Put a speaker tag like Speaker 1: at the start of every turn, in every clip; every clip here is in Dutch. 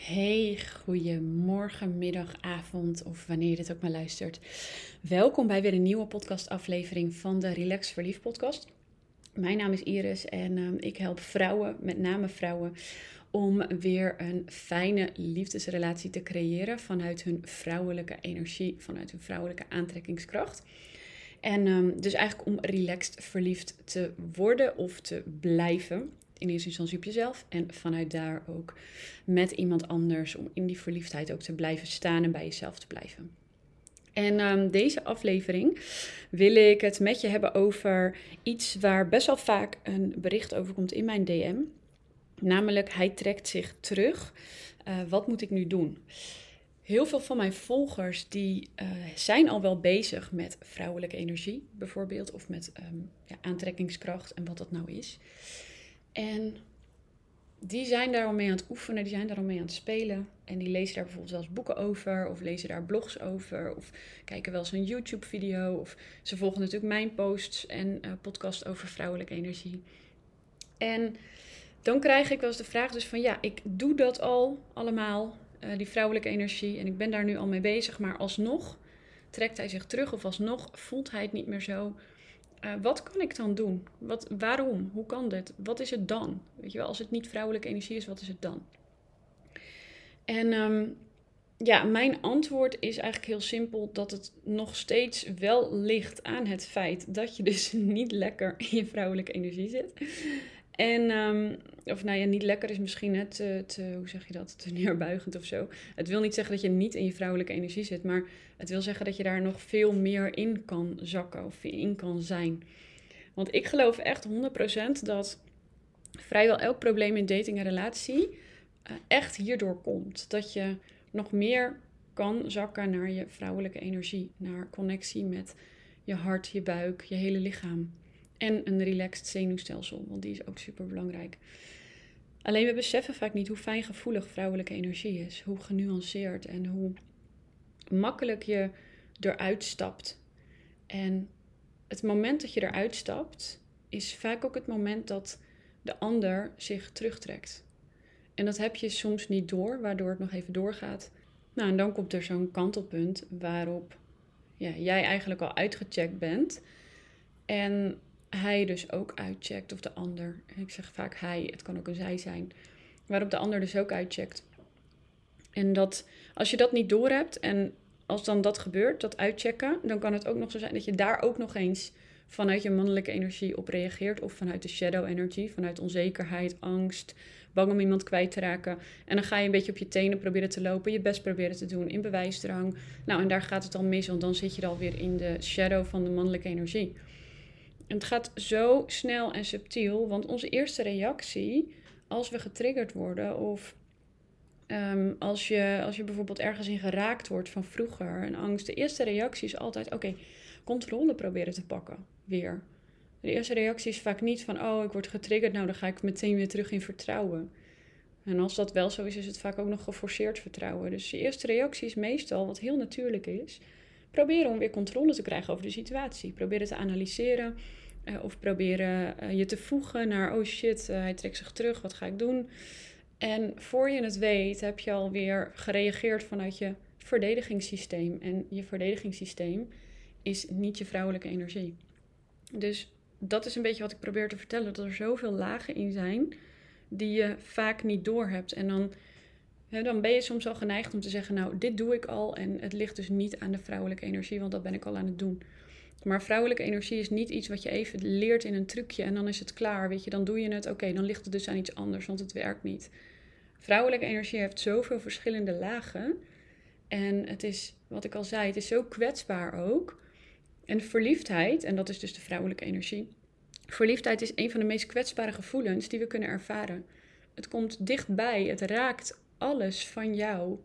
Speaker 1: Hey, goedemorgen, middag, avond of wanneer je dit ook maar luistert. Welkom bij weer een nieuwe podcastaflevering van de Relax Verliefd podcast. Mijn naam is Iris en uh, ik help vrouwen, met name vrouwen, om weer een fijne liefdesrelatie te creëren vanuit hun vrouwelijke energie, vanuit hun vrouwelijke aantrekkingskracht. En um, dus eigenlijk om relaxed verliefd te worden of te blijven in eerste instantie op jezelf en vanuit daar ook met iemand anders om in die verliefdheid ook te blijven staan en bij jezelf te blijven. En um, deze aflevering wil ik het met je hebben over iets waar best wel vaak een bericht over komt in mijn DM. Namelijk, hij trekt zich terug. Uh, wat moet ik nu doen? Heel veel van mijn volgers die uh, zijn al wel bezig met vrouwelijke energie, bijvoorbeeld, of met um, ja, aantrekkingskracht en wat dat nou is. En die zijn daar al mee aan het oefenen, die zijn daar al mee aan het spelen. En die lezen daar bijvoorbeeld eens boeken over, of lezen daar blogs over, of kijken wel eens een YouTube-video. Of ze volgen natuurlijk mijn posts en uh, podcast over vrouwelijke energie. En dan krijg ik wel eens de vraag dus van ja, ik doe dat al allemaal, uh, die vrouwelijke energie, en ik ben daar nu al mee bezig, maar alsnog trekt hij zich terug of alsnog voelt hij het niet meer zo. Uh, wat kan ik dan doen? Wat, waarom? Hoe kan dit? Wat is het dan? Weet je wel, als het niet vrouwelijke energie is, wat is het dan? En um, ja, mijn antwoord is eigenlijk heel simpel dat het nog steeds wel ligt aan het feit dat je dus niet lekker in je vrouwelijke energie zit. En, um, of nou ja, niet lekker is misschien net te, te, hoe zeg je dat, te neerbuigend of zo. Het wil niet zeggen dat je niet in je vrouwelijke energie zit, maar het wil zeggen dat je daar nog veel meer in kan zakken of in kan zijn. Want ik geloof echt 100% dat vrijwel elk probleem in dating en relatie uh, echt hierdoor komt. Dat je nog meer kan zakken naar je vrouwelijke energie, naar connectie met je hart, je buik, je hele lichaam. En een relaxed zenuwstelsel, want die is ook super belangrijk. Alleen we beseffen vaak niet hoe fijngevoelig vrouwelijke energie is. Hoe genuanceerd en hoe makkelijk je eruit stapt. En het moment dat je eruit stapt, is vaak ook het moment dat de ander zich terugtrekt. En dat heb je soms niet door, waardoor het nog even doorgaat. Nou, en dan komt er zo'n kantelpunt waarop ja, jij eigenlijk al uitgecheckt bent. En hij dus ook uitcheckt, of de ander. Ik zeg vaak hij, het kan ook een zij zijn. Waarop de ander dus ook uitcheckt. En dat als je dat niet doorhebt en als dan dat gebeurt, dat uitchecken, dan kan het ook nog zo zijn dat je daar ook nog eens vanuit je mannelijke energie op reageert. Of vanuit de shadow energy, vanuit onzekerheid, angst, bang om iemand kwijt te raken. En dan ga je een beetje op je tenen proberen te lopen, je best proberen te doen in bewijsdrang. Nou, en daar gaat het al mis, want dan zit je alweer in de shadow van de mannelijke energie. Het gaat zo snel en subtiel, want onze eerste reactie als we getriggerd worden of um, als, je, als je bijvoorbeeld ergens in geraakt wordt van vroeger, een angst, de eerste reactie is altijd: oké, controle proberen te pakken weer. De eerste reactie is vaak niet van: oh, ik word getriggerd, nou dan ga ik meteen weer terug in vertrouwen. En als dat wel zo is, is het vaak ook nog geforceerd vertrouwen. Dus de eerste reactie is meestal, wat heel natuurlijk is, proberen om weer controle te krijgen over de situatie. Proberen te analyseren uh, of proberen uh, je te voegen naar, oh shit, uh, hij trekt zich terug, wat ga ik doen? En voor je het weet, heb je alweer gereageerd vanuit je verdedigingssysteem. En je verdedigingssysteem is niet je vrouwelijke energie. Dus dat is een beetje wat ik probeer te vertellen: dat er zoveel lagen in zijn die je vaak niet doorhebt. En dan, dan ben je soms al geneigd om te zeggen: Nou, dit doe ik al. En het ligt dus niet aan de vrouwelijke energie, want dat ben ik al aan het doen. Maar vrouwelijke energie is niet iets wat je even leert in een trucje en dan is het klaar. Weet je, dan doe je het. Oké, dan ligt het dus aan iets anders, want het werkt niet. Vrouwelijke energie heeft zoveel verschillende lagen. En het is, wat ik al zei, het is zo kwetsbaar ook. En verliefdheid, en dat is dus de vrouwelijke energie. Verliefdheid is een van de meest kwetsbare gevoelens die we kunnen ervaren. Het komt dichtbij, het raakt alles van jou.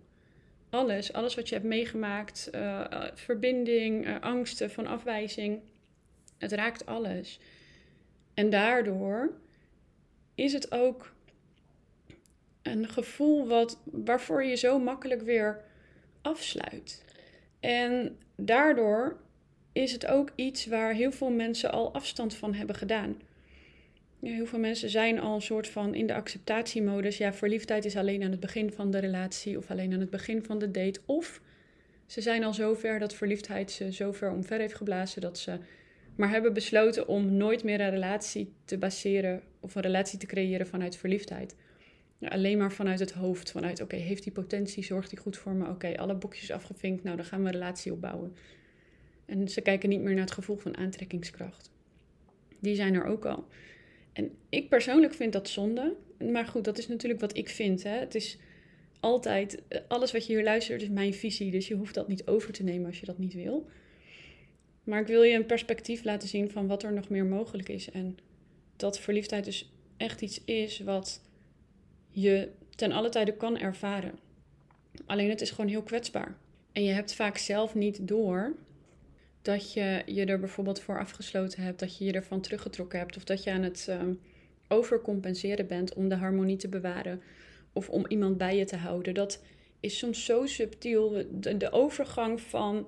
Speaker 1: Alles, alles wat je hebt meegemaakt, uh, verbinding, uh, angsten van afwijzing. Het raakt alles. En daardoor is het ook een gevoel wat, waarvoor je zo makkelijk weer afsluit. En daardoor is het ook iets waar heel veel mensen al afstand van hebben gedaan. Heel veel mensen zijn al een soort van in de acceptatiemodus. Ja, verliefdheid is alleen aan het begin van de relatie of alleen aan het begin van de date. Of ze zijn al zover dat verliefdheid ze zover omver heeft geblazen dat ze maar hebben besloten om nooit meer een relatie te baseren of een relatie te creëren vanuit verliefdheid. Ja, alleen maar vanuit het hoofd, vanuit oké, heeft die potentie, zorgt die goed voor me, oké, alle boekjes afgevinkt, nou dan gaan we een relatie opbouwen. En ze kijken niet meer naar het gevoel van aantrekkingskracht. Die zijn er ook al. En ik persoonlijk vind dat zonde. Maar goed, dat is natuurlijk wat ik vind. Hè. Het is altijd, alles wat je hier luistert is mijn visie. Dus je hoeft dat niet over te nemen als je dat niet wil. Maar ik wil je een perspectief laten zien van wat er nog meer mogelijk is. En dat verliefdheid dus echt iets is wat je ten alle tijde kan ervaren. Alleen het is gewoon heel kwetsbaar. En je hebt vaak zelf niet door dat je je er bijvoorbeeld voor afgesloten hebt, dat je je ervan teruggetrokken hebt, of dat je aan het um, overcompenseren bent om de harmonie te bewaren of om iemand bij je te houden. Dat is soms zo subtiel. De, de overgang van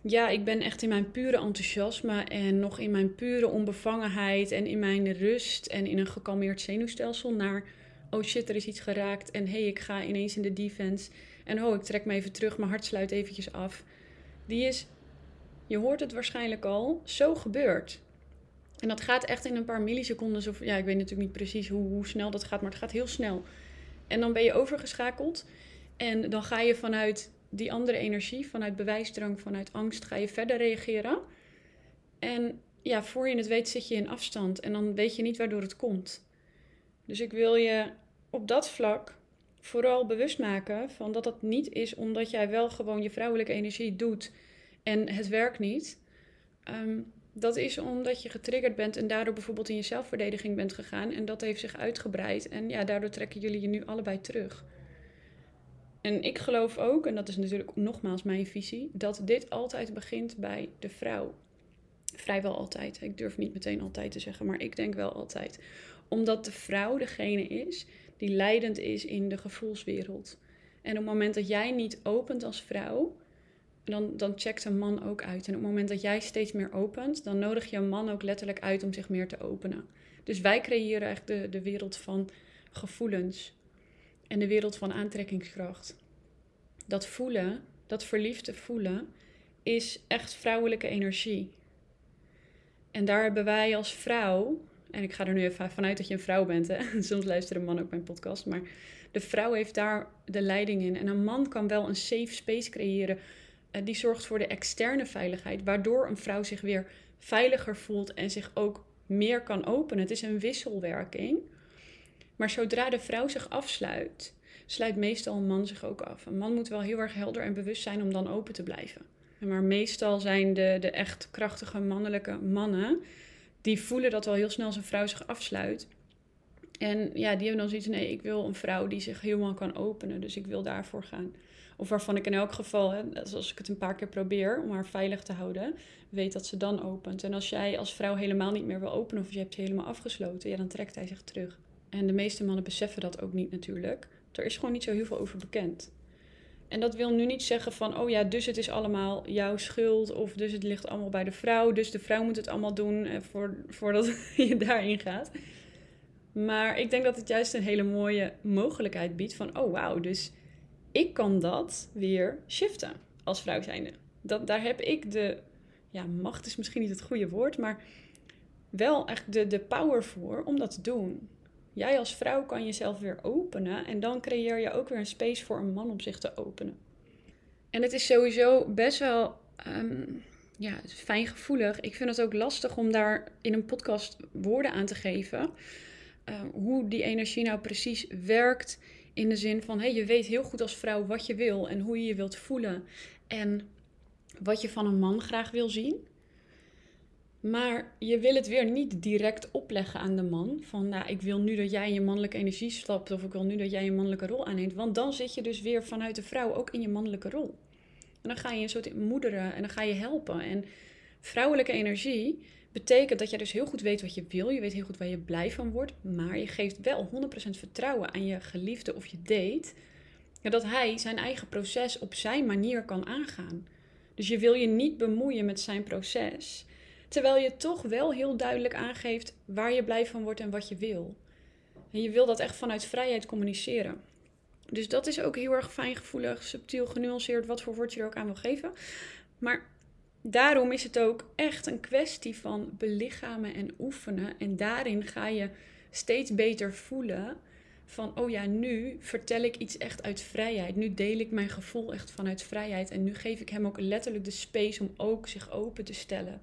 Speaker 1: ja, ik ben echt in mijn pure enthousiasme en nog in mijn pure onbevangenheid en in mijn rust en in een gekalmeerd zenuwstelsel naar oh shit, er is iets geraakt en hey, ik ga ineens in de defense en oh, ik trek me even terug, mijn hart sluit eventjes af. Die is, je hoort het waarschijnlijk al, zo gebeurd. En dat gaat echt in een paar milliseconden. Of, ja, ik weet natuurlijk niet precies hoe, hoe snel dat gaat, maar het gaat heel snel. En dan ben je overgeschakeld. En dan ga je vanuit die andere energie, vanuit bewijsdrang, vanuit angst, ga je verder reageren. En ja, voor je het weet zit je in afstand en dan weet je niet waardoor het komt. Dus ik wil je op dat vlak vooral bewust maken van dat dat niet is omdat jij wel gewoon je vrouwelijke energie doet en het werkt niet. Ehm, dat is omdat je getriggerd bent en daardoor bijvoorbeeld in je zelfverdediging bent gegaan en dat heeft zich uitgebreid en ja, daardoor trekken jullie je nu allebei terug. En ik geloof ook, en dat is natuurlijk nogmaals mijn visie, dat dit altijd begint bij de vrouw. Vrijwel altijd. Ik durf niet meteen altijd te zeggen, maar ik denk wel altijd. Omdat de vrouw degene is die leidend is in de gevoelswereld. En op het moment dat jij niet opent als vrouw, dan, dan checkt een man ook uit. En op het moment dat jij steeds meer opent, dan nodig je een man ook letterlijk uit om zich meer te openen. Dus wij creëren echt de, de wereld van gevoelens en de wereld van aantrekkingskracht. Dat voelen, dat verliefde voelen, is echt vrouwelijke energie. En daar hebben wij als vrouw, en ik ga er nu even vanuit dat je een vrouw bent, hè? soms luistert een man ook mijn podcast, maar de vrouw heeft daar de leiding in. En een man kan wel een safe space creëren, die zorgt voor de externe veiligheid, waardoor een vrouw zich weer veiliger voelt en zich ook meer kan openen. Het is een wisselwerking. Maar zodra de vrouw zich afsluit, sluit meestal een man zich ook af. Een man moet wel heel erg helder en bewust zijn om dan open te blijven. Maar meestal zijn de, de echt krachtige mannelijke mannen, die voelen dat wel heel snel zijn vrouw zich afsluit. En ja, die hebben dan zoiets nee, ik wil een vrouw die zich helemaal kan openen. Dus ik wil daarvoor gaan. Of waarvan ik in elk geval, hè, als ik het een paar keer probeer om haar veilig te houden, weet dat ze dan opent. En als jij als vrouw helemaal niet meer wil openen of je hebt je helemaal afgesloten, ja, dan trekt hij zich terug. En de meeste mannen beseffen dat ook niet natuurlijk. Er is gewoon niet zo heel veel over bekend. En dat wil nu niet zeggen van, oh ja, dus het is allemaal jouw schuld. Of dus het ligt allemaal bij de vrouw. Dus de vrouw moet het allemaal doen eh, voor, voordat je daarin gaat. Maar ik denk dat het juist een hele mooie mogelijkheid biedt van, oh wauw, dus ik kan dat weer shiften als vrouw zijnde. Dat, daar heb ik de, ja, macht is misschien niet het goede woord, maar wel echt de, de power voor om dat te doen. Jij als vrouw kan jezelf weer openen en dan creëer je ook weer een space voor een man om zich te openen. En het is sowieso best wel um, ja, fijngevoelig. Ik vind het ook lastig om daar in een podcast woorden aan te geven. Uh, hoe die energie nou precies werkt. In de zin van, hey, je weet heel goed als vrouw wat je wil en hoe je je wilt voelen. En wat je van een man graag wil zien. Maar je wil het weer niet direct opleggen aan de man. Van nou, ik wil nu dat jij in je mannelijke energie stapt. Of ik wil nu dat jij je mannelijke rol aanneemt. Want dan zit je dus weer vanuit de vrouw ook in je mannelijke rol. En dan ga je een soort moederen en dan ga je helpen. En vrouwelijke energie betekent dat jij dus heel goed weet wat je wil. Je weet heel goed waar je blij van wordt. Maar je geeft wel 100% vertrouwen aan je geliefde of je date. Dat hij zijn eigen proces op zijn manier kan aangaan. Dus je wil je niet bemoeien met zijn proces. Terwijl je toch wel heel duidelijk aangeeft waar je blij van wordt en wat je wil. En je wil dat echt vanuit vrijheid communiceren. Dus dat is ook heel erg fijngevoelig, subtiel, genuanceerd, wat voor woord je er ook aan wil geven. Maar daarom is het ook echt een kwestie van belichamen en oefenen. En daarin ga je steeds beter voelen van, oh ja, nu vertel ik iets echt uit vrijheid. Nu deel ik mijn gevoel echt vanuit vrijheid. En nu geef ik hem ook letterlijk de space om ook zich open te stellen.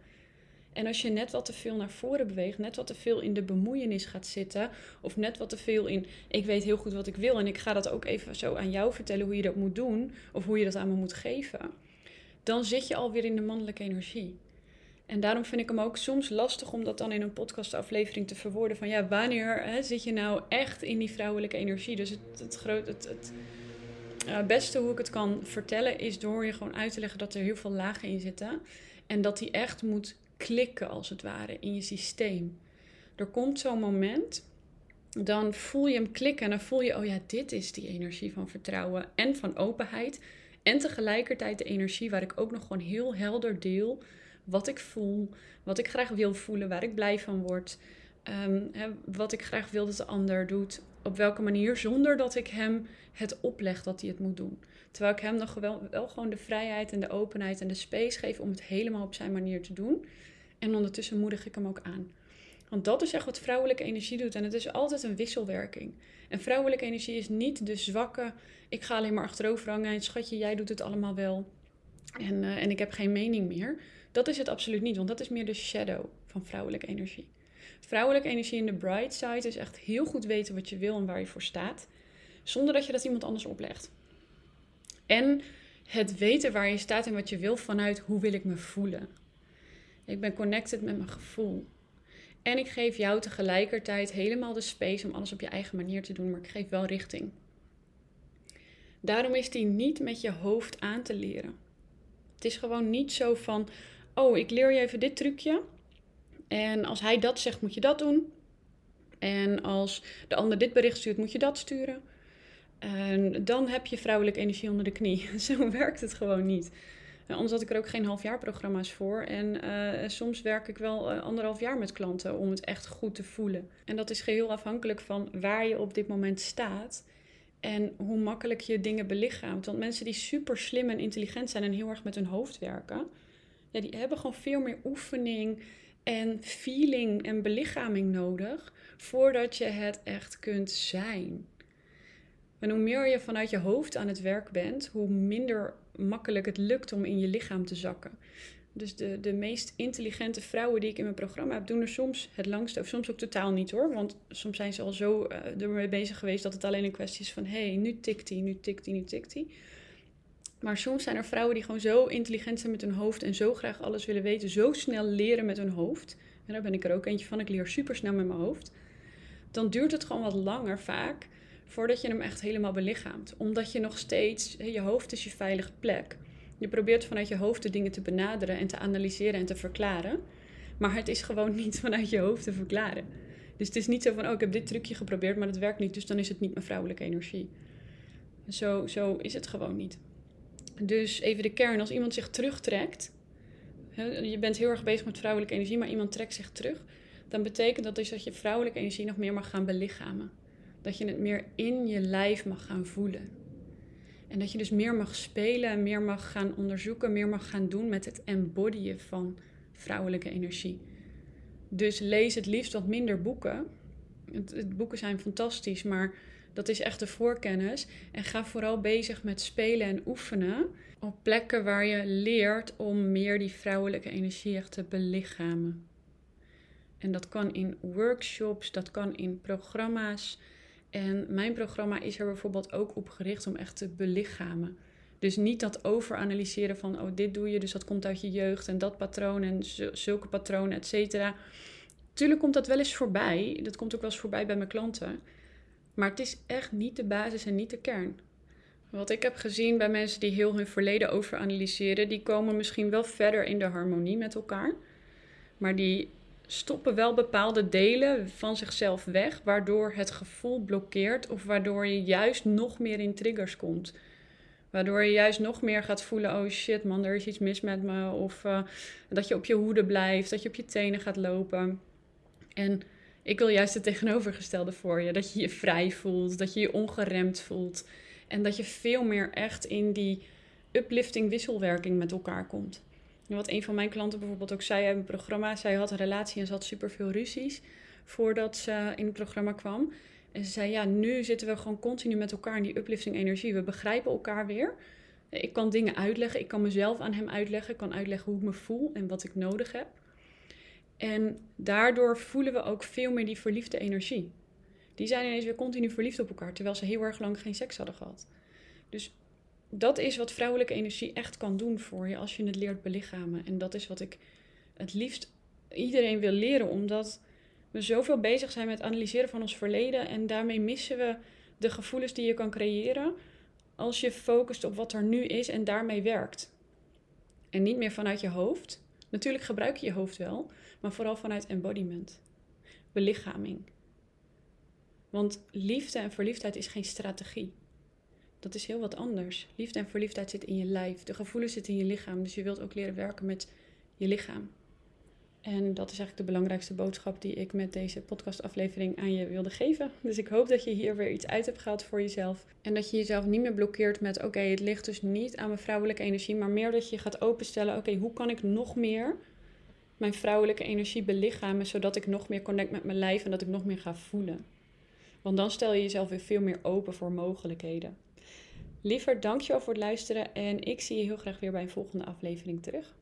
Speaker 1: En als je net wat te veel naar voren beweegt, net wat te veel in de bemoeienis gaat zitten, of net wat te veel in, ik weet heel goed wat ik wil en ik ga dat ook even zo aan jou vertellen hoe je dat moet doen, of hoe je dat aan me moet geven, dan zit je alweer in de mannelijke energie. En daarom vind ik hem ook soms lastig om dat dan in een podcastaflevering te verwoorden. Van ja, wanneer hè, zit je nou echt in die vrouwelijke energie? Dus het, het, groot, het, het uh, beste hoe ik het kan vertellen is door je gewoon uit te leggen dat er heel veel lagen in zitten. En dat die echt moet klikken als het ware in je systeem. Er komt zo'n moment, dan voel je hem klikken en dan voel je, oh ja, dit is die energie van vertrouwen en van openheid. En tegelijkertijd de energie waar ik ook nog gewoon heel helder deel wat ik voel, wat ik graag wil voelen, waar ik blij van word, ehm, wat ik graag wil dat de ander doet, op welke manier, zonder dat ik hem het opleg dat hij het moet doen. Terwijl ik hem nog wel, wel gewoon de vrijheid en de openheid en de space geef om het helemaal op zijn manier te doen. En ondertussen moedig ik hem ook aan. Want dat is echt wat vrouwelijke energie doet. En het is altijd een wisselwerking. En vrouwelijke energie is niet de zwakke. Ik ga alleen maar achterover hangen. En schatje, jij doet het allemaal wel. En, uh, en ik heb geen mening meer. Dat is het absoluut niet. Want dat is meer de shadow van vrouwelijke energie. Vrouwelijke energie in de bright side is echt heel goed weten wat je wil en waar je voor staat. Zonder dat je dat iemand anders oplegt. En het weten waar je staat en wat je wil vanuit hoe wil ik me voelen. Ik ben connected met mijn gevoel. En ik geef jou tegelijkertijd helemaal de space om alles op je eigen manier te doen, maar ik geef wel richting. Daarom is die niet met je hoofd aan te leren. Het is gewoon niet zo van: oh, ik leer je even dit trucje. En als hij dat zegt, moet je dat doen. En als de ander dit bericht stuurt, moet je dat sturen. En dan heb je vrouwelijke energie onder de knie. Zo werkt het gewoon niet. Anders had ik er ook geen halfjaarprogramma's voor. En uh, soms werk ik wel uh, anderhalf jaar met klanten om het echt goed te voelen. En dat is geheel afhankelijk van waar je op dit moment staat. En hoe makkelijk je dingen belichaamt. Want mensen die super slim en intelligent zijn en heel erg met hun hoofd werken, ja, die hebben gewoon veel meer oefening en feeling en belichaming nodig voordat je het echt kunt zijn. En hoe meer je vanuit je hoofd aan het werk bent, hoe minder makkelijk het lukt om in je lichaam te zakken. Dus de, de meest intelligente vrouwen die ik in mijn programma heb, doen er soms het langste, of soms ook totaal niet hoor. Want soms zijn ze al zo uh, ermee bezig geweest dat het alleen een kwestie is van: hé, hey, nu tikt hij, nu tikt hij, nu tikt hij. Maar soms zijn er vrouwen die gewoon zo intelligent zijn met hun hoofd en zo graag alles willen weten, zo snel leren met hun hoofd. En daar ben ik er ook eentje van. Ik leer super snel met mijn hoofd. Dan duurt het gewoon wat langer vaak voordat je hem echt helemaal belichaamt. Omdat je nog steeds, je hoofd is je veilige plek. Je probeert vanuit je hoofd de dingen te benaderen en te analyseren en te verklaren. Maar het is gewoon niet vanuit je hoofd te verklaren. Dus het is niet zo van, oh, ik heb dit trucje geprobeerd, maar het werkt niet, dus dan is het niet mijn vrouwelijke energie. Zo, zo is het gewoon niet. Dus even de kern, als iemand zich terugtrekt, je bent heel erg bezig met vrouwelijke energie, maar iemand trekt zich terug, dan betekent dat dus dat je vrouwelijke energie nog meer mag gaan belichamen. Dat je het meer in je lijf mag gaan voelen. En dat je dus meer mag spelen en meer mag gaan onderzoeken, meer mag gaan doen met het embodyen van vrouwelijke energie. Dus lees het liefst wat minder boeken. Het, boeken zijn fantastisch, maar dat is echt de voorkennis. En ga vooral bezig met spelen en oefenen op plekken waar je leert om meer die vrouwelijke energie echt te belichamen. En dat kan in workshops, dat kan in programma's. En mijn programma is er bijvoorbeeld ook op gericht om echt te belichamen. Dus niet dat overanalyseren van, oh, dit doe je, dus dat komt uit je jeugd en dat patroon en zulke patronen, et cetera. Tuurlijk komt dat wel eens voorbij. Dat komt ook wel eens voorbij bij mijn klanten. Maar het is echt niet de basis en niet de kern. Wat ik heb gezien bij mensen die heel hun verleden overanalyseren, die komen misschien wel verder in de harmonie met elkaar. Maar die stoppen wel bepaalde delen van zichzelf weg, waardoor het gevoel blokkeert of waardoor je juist nog meer in triggers komt. Waardoor je juist nog meer gaat voelen: oh shit, man, er is iets mis met me. Of uh, dat je op je hoede blijft, dat je op je tenen gaat lopen. En ik wil juist het tegenovergestelde voor je: dat je je vrij voelt, dat je je ongeremd voelt. En dat je veel meer echt in die uplifting wisselwerking met elkaar komt. Wat een van mijn klanten bijvoorbeeld ook zei in het programma: zij had een relatie en ze had superveel ruzies voordat ze in het programma kwam. En ze zei, ja, nu zitten we gewoon continu met elkaar in die uplifting energie. We begrijpen elkaar weer. Ik kan dingen uitleggen. Ik kan mezelf aan hem uitleggen. Ik kan uitleggen hoe ik me voel en wat ik nodig heb. En daardoor voelen we ook veel meer die verliefde energie. Die zijn ineens weer continu verliefd op elkaar, terwijl ze heel erg lang geen seks hadden gehad. Dus dat is wat vrouwelijke energie echt kan doen voor je als je het leert belichamen. En dat is wat ik het liefst iedereen wil leren, omdat we zoveel bezig zijn met analyseren van ons verleden en daarmee missen we de gevoelens die je kan creëren als je focust op wat er nu is en daarmee werkt. En niet meer vanuit je hoofd. Natuurlijk gebruik je je hoofd wel, maar vooral vanuit embodiment, belichaming. Want liefde en verliefdheid is geen strategie. Dat is heel wat anders. Liefde en verliefdheid zit in je lijf. De gevoelens zitten in je lichaam. Dus je wilt ook leren werken met je lichaam. En dat is eigenlijk de belangrijkste boodschap die ik met deze podcastaflevering aan je wilde geven. Dus ik hoop dat je hier weer iets uit hebt gehaald voor jezelf. En dat je jezelf niet meer blokkeert met: oké, het ligt dus niet aan mijn vrouwelijke energie, maar meer dat je gaat openstellen: oké, hoe kan ik nog meer mijn vrouwelijke energie belichamen, zodat ik nog meer connect met mijn lijf en dat ik nog meer ga voelen. Want dan stel je jezelf weer veel meer open voor mogelijkheden. Liever, dankjewel voor het luisteren en ik zie je heel graag weer bij een volgende aflevering terug.